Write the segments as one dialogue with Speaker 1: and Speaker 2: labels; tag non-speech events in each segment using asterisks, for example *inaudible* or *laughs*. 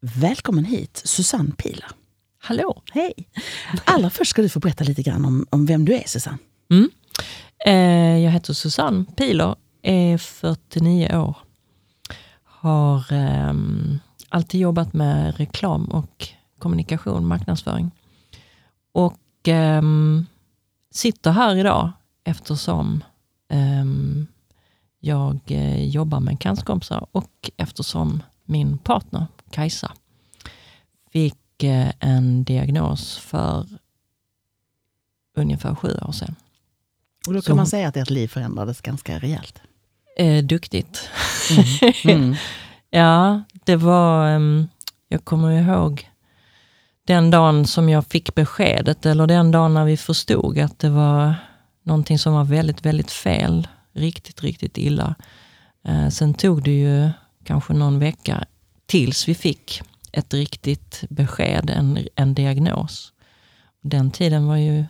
Speaker 1: Välkommen hit, Susanne Pilar.
Speaker 2: Hallå!
Speaker 1: Hej! Allra först ska du få berätta lite grann om, om vem du är, Susanne.
Speaker 2: Mm. Eh, jag heter Susanne Pilar, är 49 år. Har eh, alltid jobbat med reklam och kommunikation, marknadsföring. Och eh, sitter här idag eftersom ehm, jag eh, jobbar med cancerkompisar och eftersom min partner Kajsa fick eh, en diagnos för ungefär sju år sedan.
Speaker 1: Och då kan
Speaker 2: Så-
Speaker 1: man säga att ert liv förändrades ganska rejält.
Speaker 2: Eh, duktigt.
Speaker 1: Mm. *laughs*
Speaker 2: Ja, det var... ehm, jag kommer ihåg den dagen som jag fick beskedet, eller den dagen när vi förstod att det var någonting som var väldigt, väldigt fel. Riktigt, riktigt illa. Eh, sen tog det ju kanske någon vecka tills vi fick ett riktigt besked, en, en diagnos. Den tiden var ju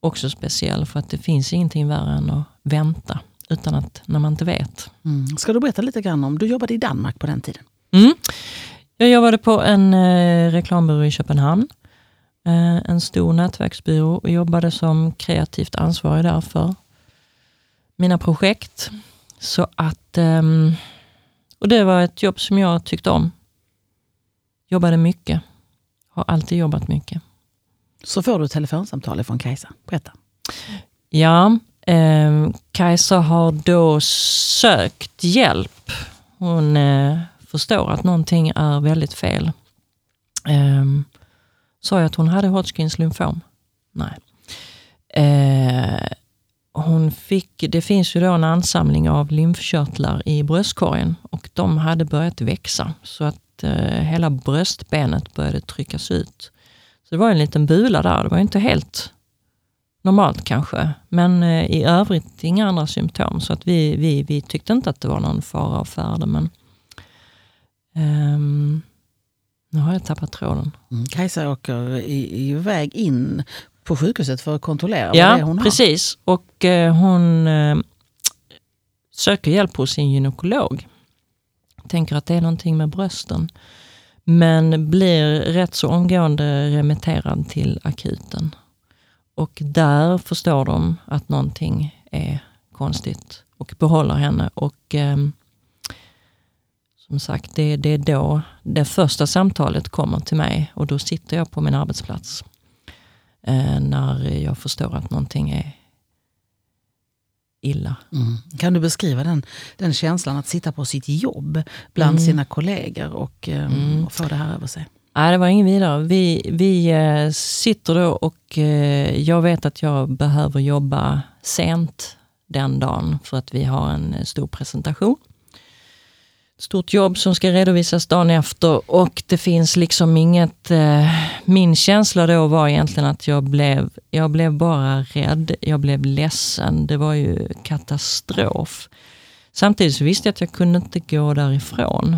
Speaker 2: också speciell för att det finns ingenting värre än att vänta utan att, när man inte vet.
Speaker 1: Mm. Ska du berätta lite grann om, du jobbade i Danmark på den tiden.
Speaker 2: Mm. Jag jobbade på en eh, reklambyrå i Köpenhamn. Eh, en stor nätverksbyrå och jobbade som kreativt ansvarig där för mina projekt. Så att, ehm, och det var ett jobb som jag tyckte om. Jobbade mycket. Har alltid jobbat mycket.
Speaker 1: Så får du ett telefonsamtal från Kajsa. Berätta.
Speaker 2: Ja, eh, Kajsa har då sökt hjälp. Hon eh, förstår att någonting är väldigt fel. Eh, sa jag att hon hade Hodgkins lymfom? Nej. Eh, hon fick, det finns ju då en ansamling av lymfkörtlar i bröstkorgen och de hade börjat växa så att eh, hela bröstbenet började tryckas ut. Så det var en liten bula där, det var inte helt normalt kanske. Men eh, i övrigt inga andra symptom. Så att vi, vi, vi tyckte inte att det var någon fara och färde. Men, ehm, nu har jag tappat tråden.
Speaker 1: Mm. Kajsa åker iväg in på sjukhuset för att kontrollera vad det är
Speaker 2: Ja,
Speaker 1: hon har.
Speaker 2: precis. Och eh, hon eh, söker hjälp hos sin gynekolog. Tänker att det är någonting med brösten. Men blir rätt så omgående remitterad till akuten. Och där förstår de att någonting är konstigt och behåller henne. Och ehm, som sagt, det, det är då det första samtalet kommer till mig och då sitter jag på min arbetsplats. Eh, när jag förstår att någonting är illa.
Speaker 1: Mm. Kan du beskriva den, den känslan att sitta på sitt jobb bland
Speaker 2: Mm.
Speaker 1: sina kollegor och, ehm,
Speaker 2: Mm.
Speaker 1: och få det här över sig?
Speaker 2: Nej, det var ingen vidare. Vi, vi eh, sitter då och eh, jag vet att jag behöver jobba sent den dagen för att vi har en stor presentation. Stort jobb som ska redovisas dagen efter och det finns liksom inget... Eh, min känsla då var egentligen att jag blev, jag blev bara rädd, jag blev ledsen. Det var ju katastrof. Samtidigt så visste jag att jag kunde inte gå därifrån.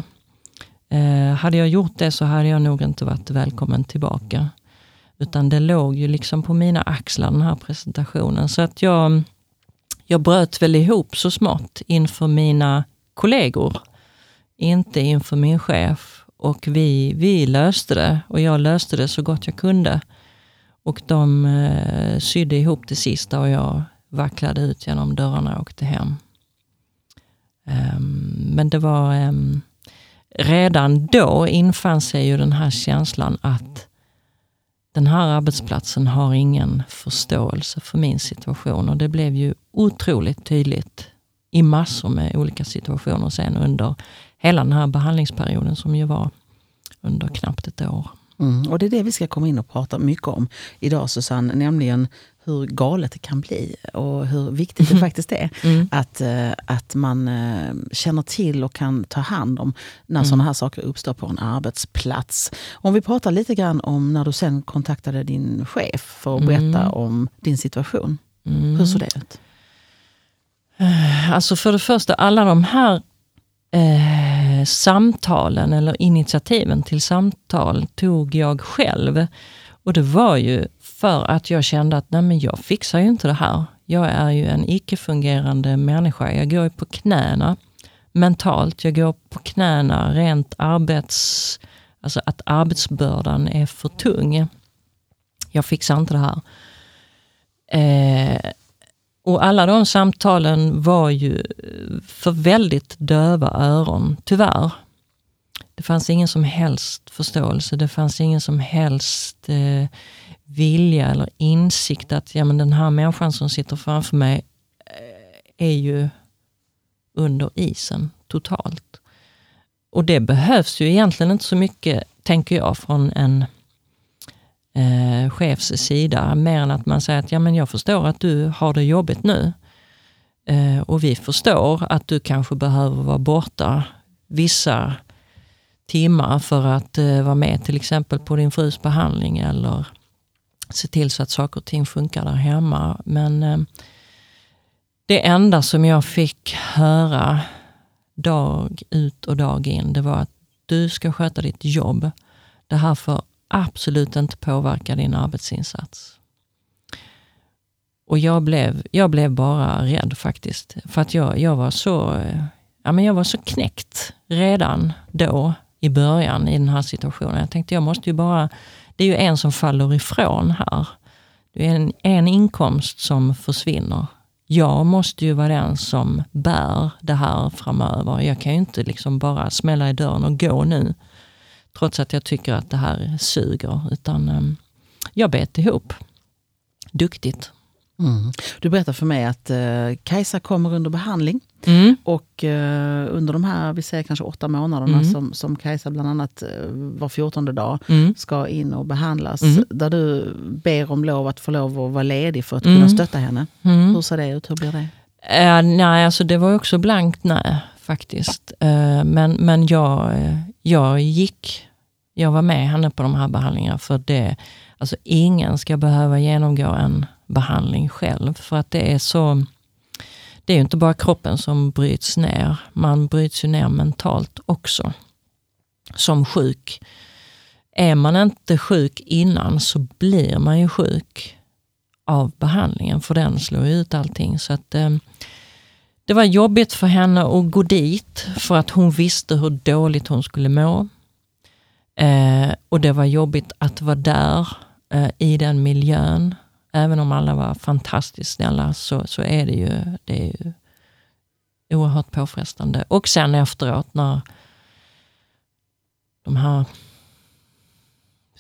Speaker 2: Eh, hade jag gjort det så hade jag nog inte varit välkommen tillbaka. Utan det låg ju liksom på mina axlar den här presentationen. Så att jag, jag bröt väl ihop så smått inför mina kollegor. Inte inför min chef. Och vi, vi löste det och jag löste det så gott jag kunde. Och de eh, sydde ihop det sista och jag vacklade ut genom dörrarna och åkte hem. Um, men det var... Um, redan då infann sig ju den här känslan att den här arbetsplatsen har ingen förståelse för min situation. Och det blev ju otroligt tydligt i massor med olika situationer sen under hela den här behandlingsperioden som ju var under knappt ett år.
Speaker 1: Mm. Och det är det vi ska komma in och prata mycket om idag Susanne, nämligen hur galet det kan bli och hur viktigt det *laughs* faktiskt är
Speaker 2: Mm.
Speaker 1: att, eh, att man eh, känner till och kan ta hand om när
Speaker 2: Mm.
Speaker 1: sådana här saker uppstår på en arbetsplats. Om vi pratar lite grann om när du sen kontaktade din chef för att berätta
Speaker 2: Mm.
Speaker 1: om din situation.
Speaker 2: Mm.
Speaker 1: Hur såg det ut?
Speaker 2: Alltså för det första, alla de här eh, samtalen eller initiativen till samtal tog jag själv. Och det var ju för att jag kände att nej men jag fixar ju inte det här. Jag är ju en icke-fungerande människa. Jag går ju på knäna mentalt. Jag går på knäna rent arbets... Alltså att arbetsbördan är för tung. Jag fixar inte det här. Eh, och alla de samtalen var ju eh, för väldigt döva öron, tyvärr. Det fanns ingen som helst förståelse, det fanns ingen som helst eh, vilja eller insikt att ja, men den här människan som sitter framför mig eh, är ju under isen totalt. Och det behövs ju egentligen inte så mycket, tänker jag, från en eh, chefs sida, mer än att man säger att ja, men jag förstår att du har det jobbigt nu. Eh, och vi förstår att du kanske behöver vara borta vissa timmar för att eh, vara med till exempel på din frus behandling eller se till så att saker och ting funkar där hemma. Men eh, det enda som jag fick höra dag ut och dag in, det var att du ska sköta ditt jobb. Det här får absolut inte påverka din arbetsinsats. Och jag blev, jag blev bara rädd faktiskt. För att jag, jag, var så, ja, men jag var så knäckt redan då i början i den här situationen. Jag tänkte jag måste ju bara, det är ju en som faller ifrån här. Det är en, en inkomst som försvinner. Jag måste ju vara den som bär det här framöver. Jag kan ju inte liksom bara smälla i dörren och gå nu. Trots att jag tycker att det här suger. Utan um, jag bet ihop. Duktigt.
Speaker 1: Mm. Du berättar för mig att eh, Kajsa kommer under behandling.
Speaker 2: Mm.
Speaker 1: Och eh, under de här, vi säger kanske åtta månaderna
Speaker 2: Mm.
Speaker 1: som, som Kajsa bland annat eh, var 14 dag
Speaker 2: Mm.
Speaker 1: ska in och behandlas.
Speaker 2: Mm.
Speaker 1: Där du ber om lov att få lov att vara ledig för att
Speaker 2: Mm.
Speaker 1: kunna stötta henne. Hur ser det ut? Hur blir det?
Speaker 2: Eh, nej, alltså det var också blankt nej faktiskt. Eh, men men jag, eh, jag gick, jag var med henne på de här behandlingarna för det, alltså ingen ska behöva genomgå en behandling själv för att det är så, det är ju inte bara kroppen som bryts ner, man bryts ju ner mentalt också. Som sjuk. Är man inte sjuk innan så blir man ju sjuk av behandlingen, för den slår ju ut allting. Så att, eh, det var jobbigt för henne att gå dit, för att hon visste hur dåligt hon skulle må. Eh, och det var jobbigt att vara där eh, i den miljön. Även om alla var fantastiskt snälla så, så är det ju, det är ju oerhört påfrestande. Och sen efteråt när de här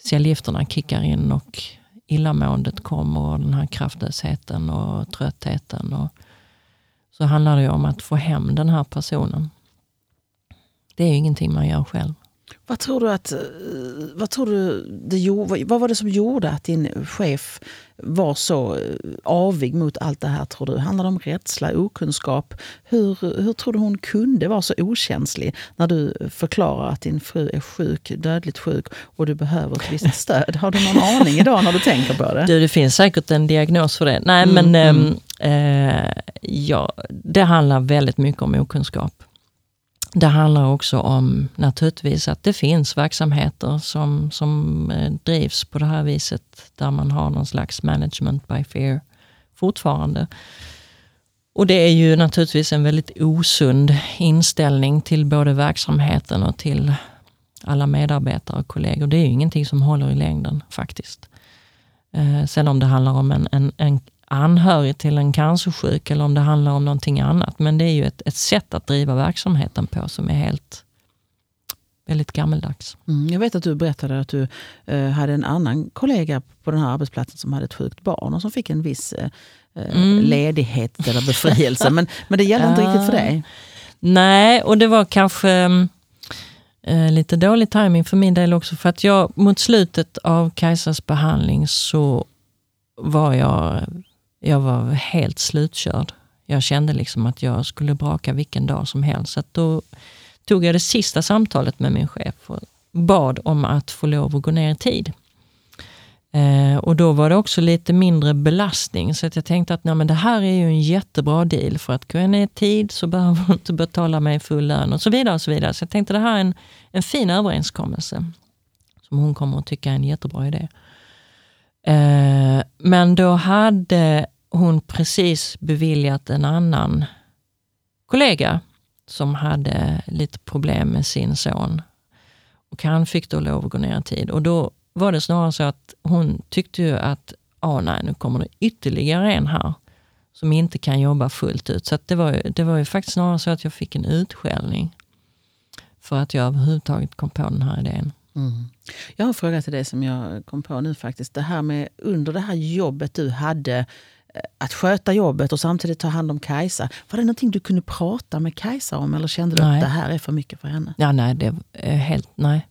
Speaker 2: cellgifterna kickar in och illamåendet kommer och den här kraftlösheten och tröttheten. Och, så handlar det ju om att få hem den här personen. Det är ju ingenting man gör själv.
Speaker 1: Vad tror du att, eh, vad tror du det gjorde, vad var det som gjorde att din chef var så eh, avig mot allt det här tror du? Handlar det om rädsla, okunskap? Hur, hur tror du hon kunde vara så okänslig när du förklarar att din fru är sjuk, dödligt sjuk och du behöver ett visst *laughs* stöd? Har du någon aning idag när du tänker på det?
Speaker 2: Du, det finns säkert en diagnos för det. Nej,
Speaker 1: Mm,
Speaker 2: men
Speaker 1: mm.
Speaker 2: ehm, eh, ja, det handlar väldigt mycket om okunskap. Det handlar också om naturligtvis att det finns verksamheter som, som eh, drivs på det här viset, där man har någon slags management by fear fortfarande. Och det är ju naturligtvis en väldigt osund inställning till både verksamheten och till alla medarbetare och kollegor. Det är ju ingenting som håller i längden faktiskt. Eh, sen om det handlar om en, en, en anhörig till en cancersjuk eller om det handlar om någonting annat. Men det är ju ett, ett sätt att driva verksamheten på som är helt väldigt gammeldags.
Speaker 1: Mm, jag vet att du berättade att du eh, hade en annan kollega på den här arbetsplatsen som hade ett sjukt barn och som fick en viss eh, eh,
Speaker 2: Mm.
Speaker 1: ledighet eller befrielse. men, men det gällde inte
Speaker 2: Ja.
Speaker 1: riktigt för dig.
Speaker 2: Nej, och det var kanske eh, lite dålig timing för min del också. För att jag mot slutet av Kajsas behandling så var jag, jag var helt slutkörd. Jag kände liksom att jag skulle braka vilken dag som helst. Så att då tog jag det sista samtalet med min chef och bad om att få lov att gå ner i tid. Eh, och då var det också lite mindre belastning, så att jag tänkte att nej, men det här är ju en jättebra deal. För att gå ner i tid så *laughs* behöver hon inte betala mig full lön och så vidare. och Så vidare. Så jag tänkte det här är en, en fin överenskommelse som hon kommer att tycka är en jättebra idé. Eh, men då hade hon precis beviljat en annan kollega som hade lite problem med sin son. Och han fick då lov att gå ner i tid. Och då var det snarare så att hon tyckte ju att, ah, nej, nu kommer det ytterligare en här som inte kan jobba fullt ut. Så det, var, det var ju faktiskt snarare så att jag fick en utskällning för att jag överhuvudtaget kom på den här idén.
Speaker 1: Mm. Jag har en fråga till dig som jag kom på nu faktiskt. Det här med under det här jobbet du hade, att sköta jobbet och samtidigt ta hand om Kajsa. Var det någonting du kunde prata med Kajsa om eller kände du nej. att det här är för mycket för henne?
Speaker 2: Ja, nej, det är helt, nej.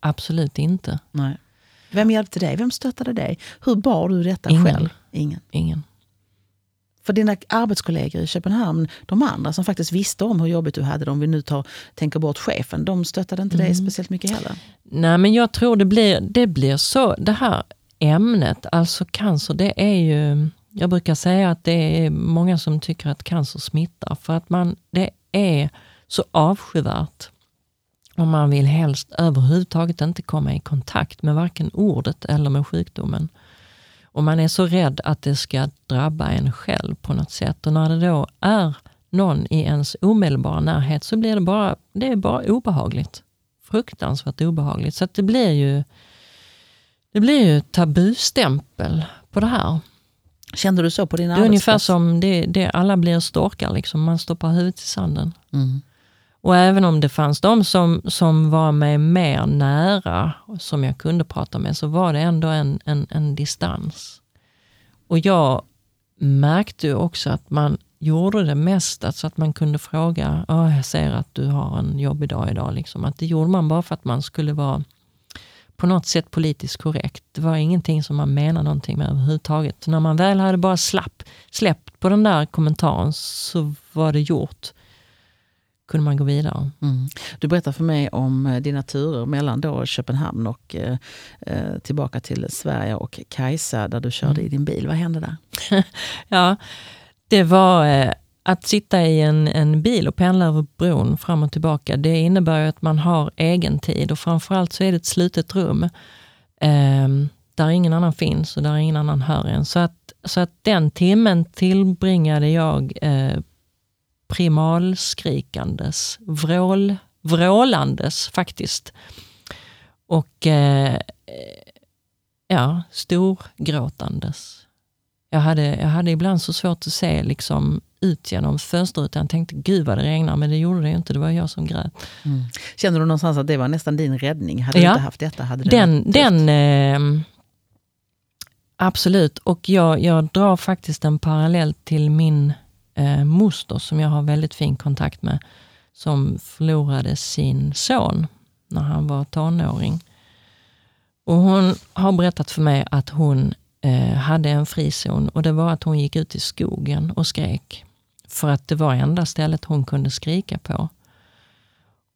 Speaker 2: Absolut inte.
Speaker 1: Nej. Vem hjälpte dig? Vem stöttade dig? Hur bar du detta
Speaker 2: Ingen.
Speaker 1: själv?
Speaker 2: Ingen. Ingen.
Speaker 1: För dina arbetskollegor i Köpenhamn, de andra som faktiskt visste om hur jobbigt du hade det, om vi nu tar, tänker bort chefen, de stöttade inte mm. dig speciellt mycket heller?
Speaker 2: Nej, men jag tror det blir, det blir så. Det här ämnet, alltså cancer, det är ju... Jag brukar säga att det är många som tycker att cancer smittar, för att man, det är så avskyvärt. Och man vill helst överhuvudtaget inte komma i kontakt med varken ordet eller med sjukdomen. Och man är så rädd att det ska drabba en själv på något sätt. Och när det då är någon i ens omedelbara närhet så blir det bara, det är bara obehagligt. Fruktansvärt obehagligt. Så det blir ju det blir ju tabustämpel på det här.
Speaker 1: Kände du så på din?
Speaker 2: Det är ungefär som det, det, alla blir storkar, liksom. man stoppar huvudet i sanden.
Speaker 1: Mm.
Speaker 2: Och även om det fanns de som, som var mig mer nära, som jag kunde prata med, så var det ändå en, en, en distans. Och jag märkte också att man gjorde det mest, så att man kunde fråga, oh, jag ser att du har en jobbig dag idag. Liksom. Att det gjorde man bara för att man skulle vara på något sätt politiskt korrekt. Det var ingenting som man menade någonting med överhuvudtaget. När man väl hade bara slapp, släppt på den där kommentaren så var det gjort kunde man gå vidare.
Speaker 1: Mm. Du berättar för mig om eh, dina turer mellan då Köpenhamn och eh, eh, tillbaka till Sverige och Kajsa där du körde mm. i din bil. Vad hände där? *laughs*
Speaker 2: ja, det var eh, att sitta i en, en bil och pendla över bron fram och tillbaka. Det innebär att man har egen tid och framförallt så är det ett slutet rum eh, där ingen annan finns och där ingen annan hör en. Så att, så att den timmen tillbringade jag eh, primalskrikandes, vrål, vrålandes faktiskt. Och eh, ja, storgråtandes. Jag hade, jag hade ibland så svårt att se liksom, ut genom fönsterrutan. Tänkte, gud vad det regnar, men det gjorde det inte. Det var jag som grät.
Speaker 1: Mm. Kände du någonstans att det var nästan din räddning? Hade ja. du inte haft detta? Hade det
Speaker 2: den, den eh, Absolut, och jag, jag drar faktiskt en parallell till min eh, moster som jag har väldigt fin kontakt med, som förlorade sin son när han var tonåring. Och hon har berättat för mig att hon eh, hade en frizon och det var att hon gick ut i skogen och skrek. För att det var enda stället hon kunde skrika på.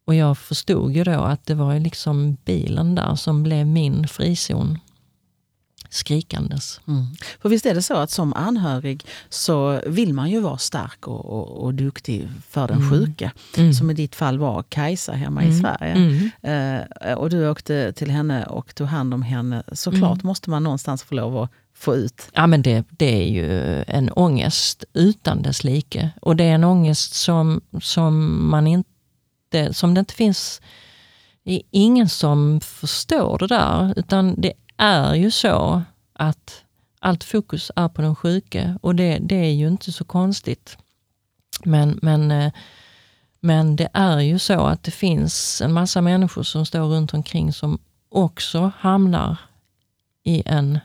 Speaker 2: Och jag förstod ju då att det var liksom bilen där som blev min frizon skrikandes.
Speaker 1: Mm. För visst är det så att som anhörig så vill man ju vara stark och, och, och duktig för den mm. sjuka. Mm. Som i ditt fall var Kajsa hemma i mm. Sverige. Mm. Eh, och du åkte till henne och tog hand om henne. Såklart mm. måste man någonstans få lov att få ut.
Speaker 2: Ja men det, det är ju en ångest utan dess like. Och det är en ångest som, som man inte, som det inte finns det är ingen som förstår det där, utan det är ju så att allt fokus är på den sjuke och det, det är ju inte så konstigt. Men, men, eh, men det är ju så att det finns en massa människor som står runt omkring som också hamnar i en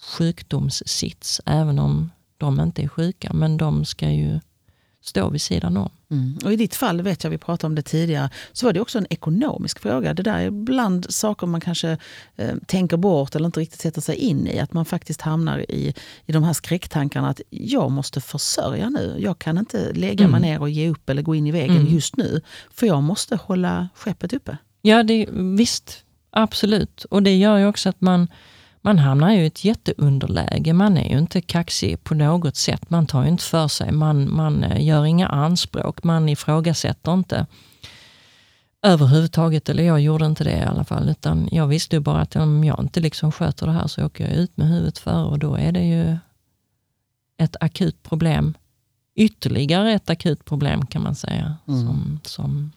Speaker 2: sjukdomssits, även om de inte är sjuka. Men de ska ju stå vid sidan om.
Speaker 1: Mm. Och I ditt fall, vet jag vi pratade om det tidigare, så var det också en ekonomisk fråga. Det där är ibland saker man kanske eh, tänker bort eller inte riktigt sätter sig in i. Att man faktiskt hamnar i, i de här skräcktankarna att jag måste försörja nu. Jag kan inte lägga mm. mig ner och ge upp eller gå in i väggen mm. just nu. För jag måste hålla skeppet uppe.
Speaker 2: Ja, det, visst. Absolut. Och det gör ju också att man man hamnar ju i ett jätteunderläge. Man är ju inte kaxig på något sätt. Man tar ju inte för sig. Man, man eh, gör inga anspråk. Man ifrågasätter inte överhuvudtaget. Eller jag gjorde inte det i alla fall. Utan jag visste ju bara att om jag inte liksom sköter det här så åker jag ut med huvudet före och då är det ju ett akut problem. Ytterligare ett akut problem kan man säga. Mm. Som, som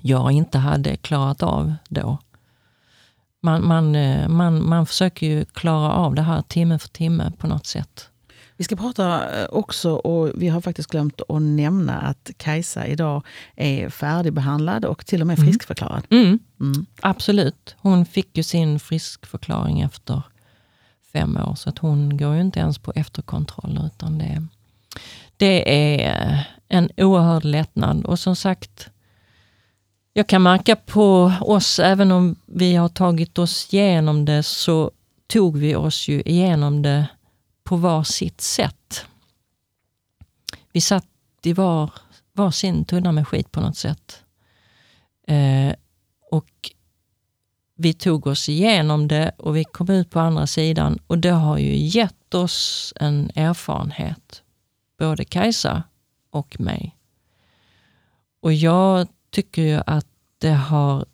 Speaker 2: jag inte hade klarat av då. Man, man, eh, man, man försöker ju klara av det här timme för timme på något sätt.
Speaker 1: Vi ska prata eh, också, och vi har faktiskt glömt att nämna att Kajsa idag är färdigbehandlad och till och med friskförklarad.
Speaker 2: Mm. Mm. Absolut. Hon fick ju sin friskförklaring efter fem år, så att hon går ju inte ens på efterkontroll. Utan det, det är en oerhörd lättnad. Och som sagt, jag kan märka på oss, även om vi har tagit oss igenom det, så tog vi oss ju igenom det på var sitt sätt. Vi satt i var, var sin tunna med skit på något sätt. Eh, och vi tog oss igenom det och vi kom ut på andra sidan och det har ju gett oss en erfarenhet. Både Kajsa och mig. Och jag tycker ju att det har,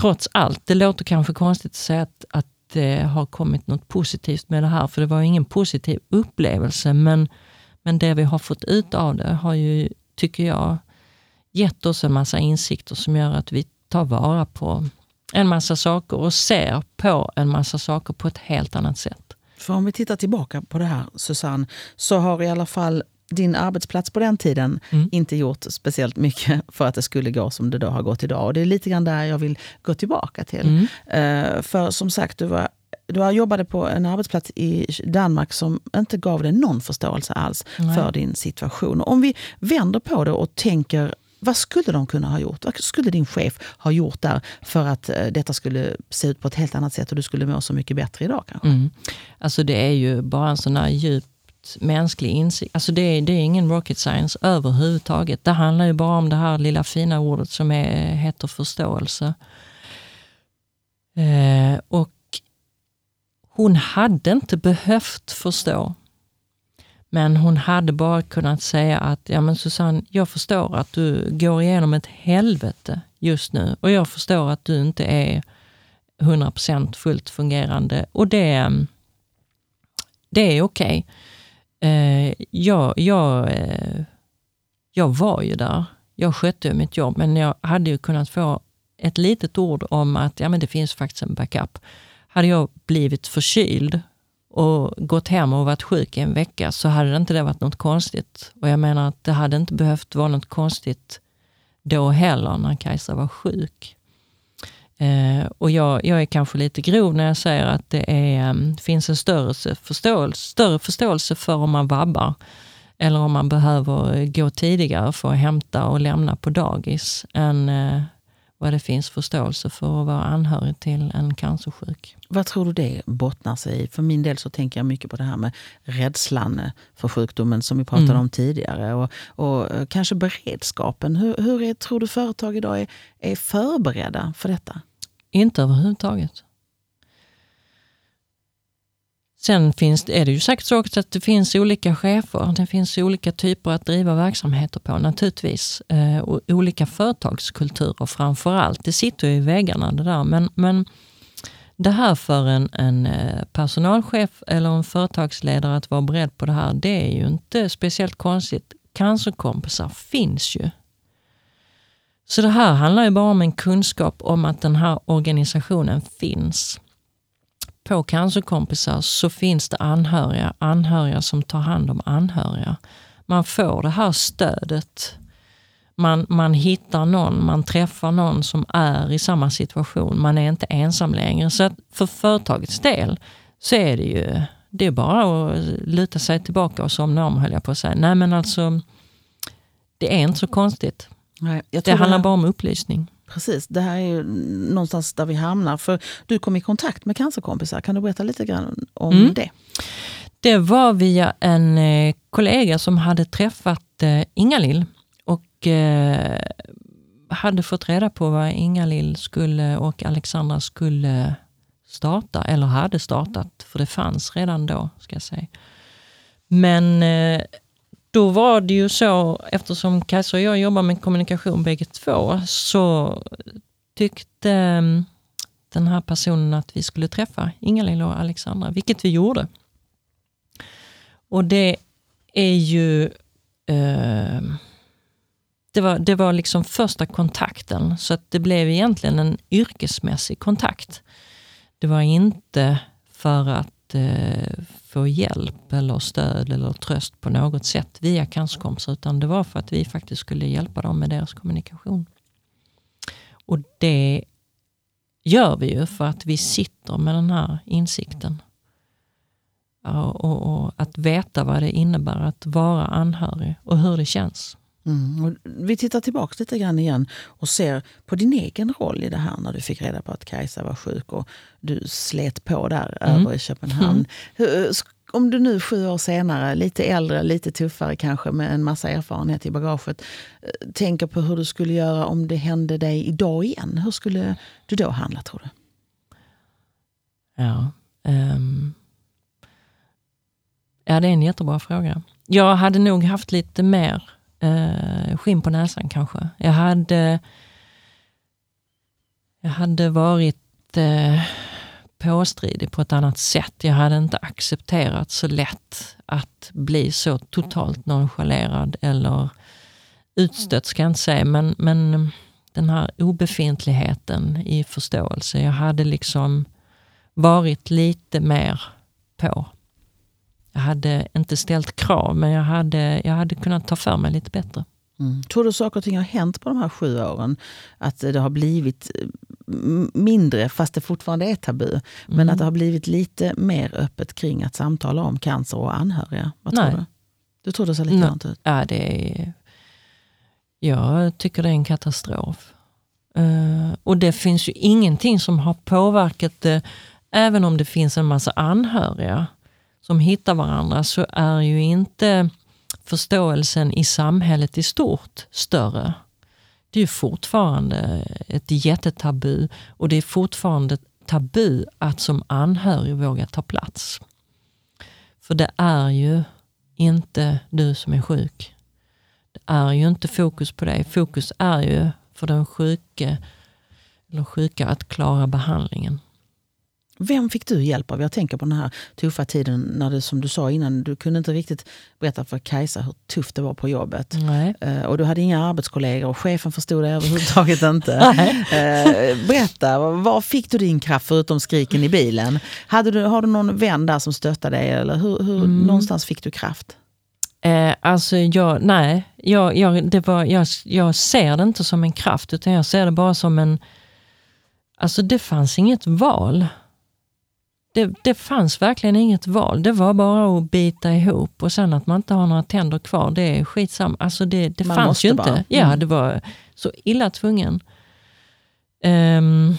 Speaker 2: trots allt, det låter kanske konstigt att säga att, att det har kommit något positivt med det här, för det var ingen positiv upplevelse, men, men det vi har fått ut av det har ju, tycker jag, gett oss en massa insikter som gör att vi tar vara på en massa saker och ser på en massa saker på ett helt annat sätt.
Speaker 1: För om vi tittar tillbaka på det här, Susanne, så har i alla fall din arbetsplats på den tiden mm. inte gjort speciellt mycket *laughs* för att det skulle gå som det då har gått idag. Och det är lite grann där jag vill gå tillbaka till. Mm. Uh, för som sagt, du var du jobbade på en arbetsplats i Danmark som inte gav dig någon förståelse alls Nej. för din situation. Och om vi vänder på det och tänker vad skulle de kunna ha gjort? Vad skulle din chef ha gjort där för att uh, detta skulle se ut på ett helt annat sätt och du skulle må så mycket bättre idag? kanske? Mm.
Speaker 2: Alltså det är ju bara en sån här djup mänsklig insikt. Alltså det, är, det är ingen rocket science överhuvudtaget. Det handlar ju bara om det här lilla fina ordet som är, heter förståelse. Eh, och hon hade inte behövt förstå. Men hon hade bara kunnat säga att, ja men Susanne, jag förstår att du går igenom ett helvete just nu och jag förstår att du inte är 100% fullt fungerande och det, det är okej. Okay. Eh, jag, jag, eh, jag var ju där. Jag skötte ju mitt jobb, men jag hade ju kunnat få ett litet ord om att ja, men det finns faktiskt en backup. Hade jag blivit förkyld och gått hem och varit sjuk i en vecka så hade det inte det varit något konstigt. Och jag menar att det hade inte behövt vara något konstigt då heller när Kajsa var sjuk. Eh, och jag, jag är kanske lite grov när jag säger att det är, mm, finns en större förståelse, större förståelse för om man vabbar eller om man behöver gå tidigare för att hämta och lämna på dagis än eh, vad det finns förståelse för att vara anhörig till en cancersjuk.
Speaker 1: Vad tror du det bottnar sig i? För min del så tänker jag mycket på det här med rädslan för sjukdomen som vi pratade mm. om tidigare. Och, och, eh, kanske beredskapen. Hur, hur är, tror du företag idag är, är förberedda för detta?
Speaker 2: Inte överhuvudtaget. Sen finns, är det ju säkert så också att det finns olika chefer. Det finns olika typer att driva verksamheter på naturligtvis. Eh, och olika företagskulturer framför allt. Det sitter ju i väggarna det där. Men, men det här för en, en eh, personalchef eller en företagsledare att vara beredd på det här, det är ju inte speciellt konstigt. Cancerkompisar finns ju. Så det här handlar ju bara om en kunskap om att den här organisationen finns. På Cancerkompisar så finns det anhöriga, anhöriga som tar hand om anhöriga. Man får det här stödet. Man, man hittar någon, man träffar någon som är i samma situation. Man är inte ensam längre. Så för företagets del så är det ju det är bara att luta sig tillbaka och somna om höll jag på att säga. Nej men alltså, det är inte så konstigt. Nej, det handlar det bara om upplysning.
Speaker 1: Precis, det här är ju någonstans där vi hamnar. För Du kom i kontakt med cancerkompisar. Kan du berätta lite grann om mm. det?
Speaker 2: Det var via en eh, kollega som hade träffat eh, Ingalill och eh, hade fått reda på vad Ingalill skulle och Alexandra skulle starta, eller hade startat, för det fanns redan då. ska jag säga. Men då var det ju så, eftersom Kajsa och jag jobbar med kommunikation bägge två, så tyckte mm, den här personen att vi skulle träffa Ingalill och Alexandra, vilket vi gjorde. Och det är ju... Eh, det var, det var liksom första kontakten, så att det blev egentligen en yrkesmässig kontakt. Det var inte för att eh, få hjälp eller stöd eller tröst på något sätt via cancerkompisar, utan det var för att vi faktiskt skulle hjälpa dem med deras kommunikation. Och det gör vi ju för att vi sitter med den här insikten. Och, och, och, att veta vad det innebär att vara anhörig och hur det känns.
Speaker 1: Mm. vi tittar tillbaka lite grann igen och ser på din egen roll i det här när du fick reda på att Kajsa var sjuk och du slet på där mm. över i Köpenhamn. Mm. Om du nu sju år senare, lite äldre, lite tuffare kanske med en massa erfarenhet i bagaget, eh, tänker på hur du skulle göra om det hände dig idag igen. Hur skulle du då handla tror du?
Speaker 2: Ja, um, ja det är en jättebra fråga. Jag hade nog haft lite mer eh, skinn på näsan kanske. Jag hade, jag hade varit eh, påstridig på ett annat sätt. Jag hade inte accepterat så lätt att bli så totalt nonchalerad eller utstött ska jag inte säga, men, men den här obefintligheten i förståelse. Jag hade liksom varit lite mer på jag hade inte ställt krav, men jag hade, jag hade kunnat ta för mig lite bättre.
Speaker 1: Mm. Tror du saker och ting har hänt på de här sju åren? Att det har blivit eh, mindre, fast det fortfarande är tabu, mm. men att det har blivit lite mer öppet kring att samtala om cancer och anhöriga? Vad tror du? Du tror det ser likadant ut?
Speaker 2: Ja, det är, jag tycker det är en katastrof. Uh, och det finns ju ingenting som har påverkat det, även om det finns en massa anhöriga som hittar varandra så är ju inte förståelsen i samhället i stort större. Det är fortfarande ett jättetabu och det är fortfarande tabu att som anhörig våga ta plats. För det är ju inte du som är sjuk. Det är ju inte fokus på dig. Fokus är ju för den sjuke eller sjuka att klara behandlingen.
Speaker 1: Vem fick du hjälp av? Jag tänker på den här tuffa tiden när du, som du sa innan, du kunde inte riktigt berätta för Kajsa hur tufft det var på jobbet. Uh, och du hade inga arbetskollegor och chefen förstod det överhuvudtaget *laughs* inte. uh, berätta, var fick du din kraft förutom skriken i bilen? Hade du, har du någon vän där som stöttade dig? Eller hur, hur mm. någonstans fick du kraft?
Speaker 2: Eh, alltså jag, nej, jag, jag, det var, jag, jag ser det inte som en kraft utan jag ser det bara som en... Alltså det fanns inget val det, det fanns verkligen inget val. Det var bara att bita ihop och sen att man inte har några tänder kvar, det är skitsamma. Alltså det, det fanns ju inte. Mm. Ja, det var så illa tvungen. Um,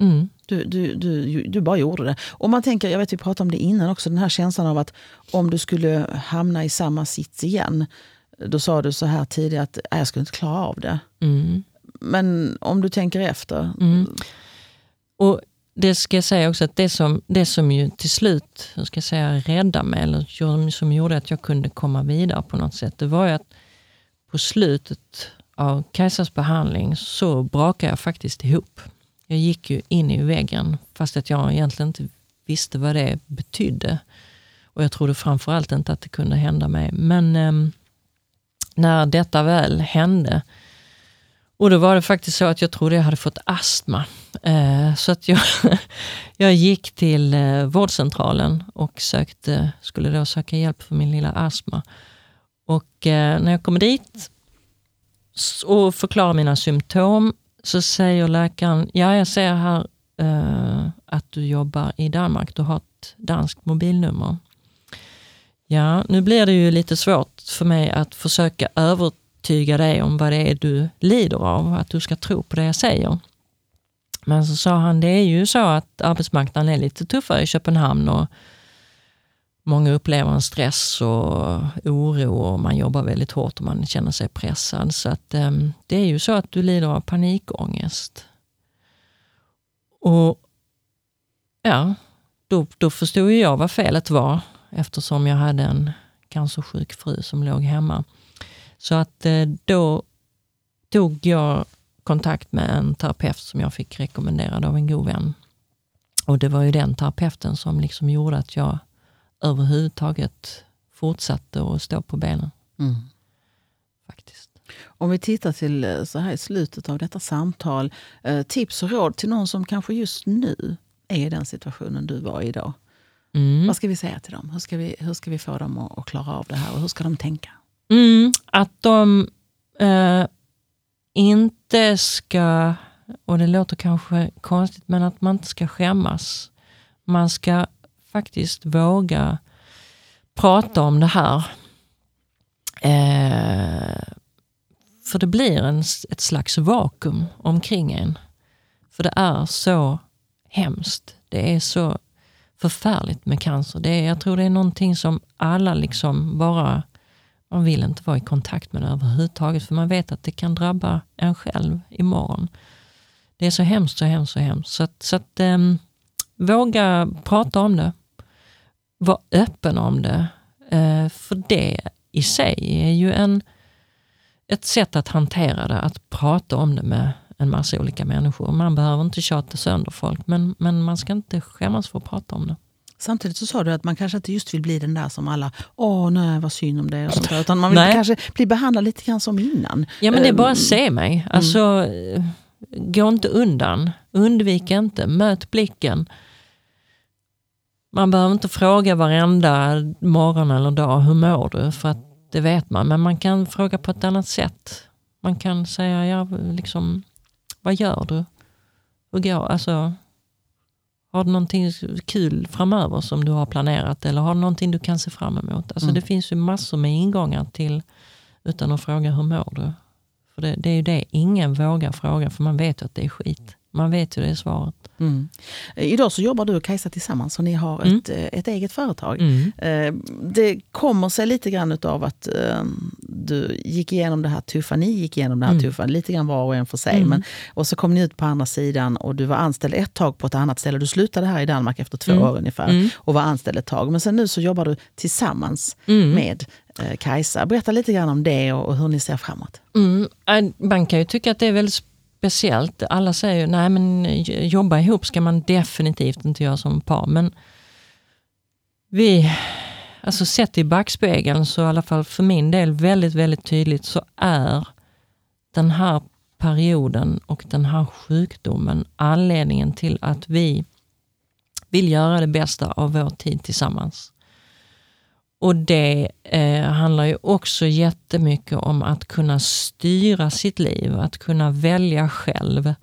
Speaker 1: mm. Du, du, du, du bara gjorde det. Och man tänker, jag vet vi pratade om det innan också, den här känslan av att om du skulle hamna i samma sits igen, då sa du så här tidigare att jag skulle inte klara av det. Mm. Men om du tänker efter?
Speaker 2: Mm. Och det ska jag säga också att det som, det som ju till slut ska jag säga, räddade mig, eller som gjorde att jag kunde komma vidare på något sätt, det var ju att på slutet av Kajsas behandling så brakade jag faktiskt ihop. Jag gick ju in i väggen fast att jag egentligen inte visste vad det betydde. Och jag trodde framförallt inte att det kunde hända mig. Men eh, när detta väl hände och då var det faktiskt så att jag trodde jag hade fått astma. Eh, så att jag, *laughs* jag gick till eh, vårdcentralen och sökte, skulle då söka hjälp för min lilla astma. Och eh, när jag kommer dit och förklarar mina symptom så säger läkaren, ja jag ser här att du jobbar i Danmark, du har ett danskt mobilnummer. Ja, nu blir det ju lite svårt för mig att försöka övertyga övertyga dig om vad det är du lider av, att du ska tro på det jag säger. Men så sa han, det är ju så att arbetsmarknaden är lite tuffare i Köpenhamn och många upplever en stress och oro och man jobbar väldigt hårt och man känner sig pressad. Så att, ehm, det är ju så att du lider av panikångest. Och ja, då, då förstod jag vad felet var eftersom jag hade en cancersjuk fru som låg hemma. Så att eh, då tog jag kontakt med en terapeut som jag fick rekommenderad av en god vän. Och det var ju den terapeuten som liksom gjorde att jag överhuvudtaget fortsatte att stå på benen. Mm.
Speaker 1: Om vi tittar till eh, så här i slutet av detta samtal. Eh, tips och råd till någon som kanske just nu är i den situationen du var i idag.
Speaker 2: Mm.
Speaker 1: Vad ska vi säga till dem? Hur ska vi, hur ska vi få dem att, att klara av det här och hur ska de tänka?
Speaker 2: Mm, att de eh, inte ska, och det låter kanske konstigt, men att man inte ska skämmas. Man ska faktiskt våga prata om det här. Eh, för det blir en, ett slags vakuum omkring en. För det är så hemskt. Det är så förfärligt med cancer. Det är, jag tror det är någonting som alla liksom bara... Man vill inte vara i kontakt med det överhuvudtaget för man vet att det kan drabba en själv imorgon. Det är så hemskt, så hemskt, så hemskt. Så att, så att um, våga prata om det. Var öppen om det. Uh, för det i sig är ju en, ett sätt att hantera det, att prata om det med en massa olika människor. Man behöver inte tjata sönder folk, men, men man ska inte skämmas för att prata om det.
Speaker 1: Samtidigt så sa du att man kanske inte just vill bli den där som alla, åh nej vad synd om det. Och sånt där, utan man vill nej. kanske bli behandlad lite grann som innan.
Speaker 2: Ja men det är bara att se mig. Mm. Alltså, mm. Gå inte undan, undvik inte, möt blicken. Man behöver inte fråga varenda morgon eller dag, hur mår du? För att det vet man, men man kan fråga på ett annat sätt. Man kan säga, ja, liksom, vad gör du? Hur går, alltså, har du någonting kul framöver som du har planerat eller har du någonting du kan se fram emot? Alltså, mm. Det finns ju massor med ingångar till utan att fråga hur mår du? För det, det är ju det ingen vågar fråga för man vet ju att det är skit. Man vet ju det är svaret.
Speaker 1: Mm. Idag så jobbar du och Kajsa tillsammans och ni har mm. ett, eh, ett eget företag. Mm. Eh, det kommer sig lite grann av att eh, du gick igenom det här tuffa, ni gick igenom det här mm. tuffa, lite grann var och en för sig. Mm. Men, och så kom ni ut på andra sidan och du var anställd ett tag på ett annat ställe. Du slutade här i Danmark efter två mm. år ungefär och var anställd ett tag. Men sen nu så jobbar du tillsammans med Kajsa. Berätta lite grann om det och hur ni ser framåt.
Speaker 2: Man kan ju tycka att det är väldigt speciellt. Alla säger ju, nej men jobba ihop ska man definitivt inte göra som par. Men vi, alltså sett i backspegeln så i alla fall för min del väldigt, väldigt tydligt så är den här perioden och den här sjukdomen anledningen till att vi vill göra det bästa av vår tid tillsammans. Och det eh, handlar ju också jättemycket om att kunna styra sitt liv, att kunna välja själv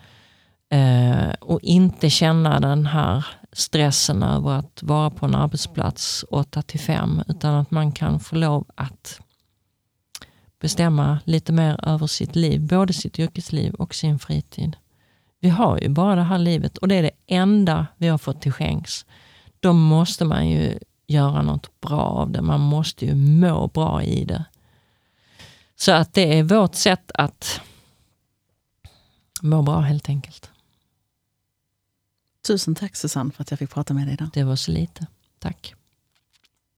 Speaker 2: eh, och inte känna den här stressen över att vara på en arbetsplats 8 till 5, utan att man kan få lov att bestämma lite mer över sitt liv, både sitt yrkesliv och sin fritid. Vi har ju bara det här livet och det är det enda vi har fått till skänks. Då måste man ju göra något bra av det. Man måste ju må bra i det. Så att det är vårt sätt att må bra helt enkelt.
Speaker 1: Tusen tack Susanne för att jag fick prata med dig idag.
Speaker 2: Det var så lite. Tack.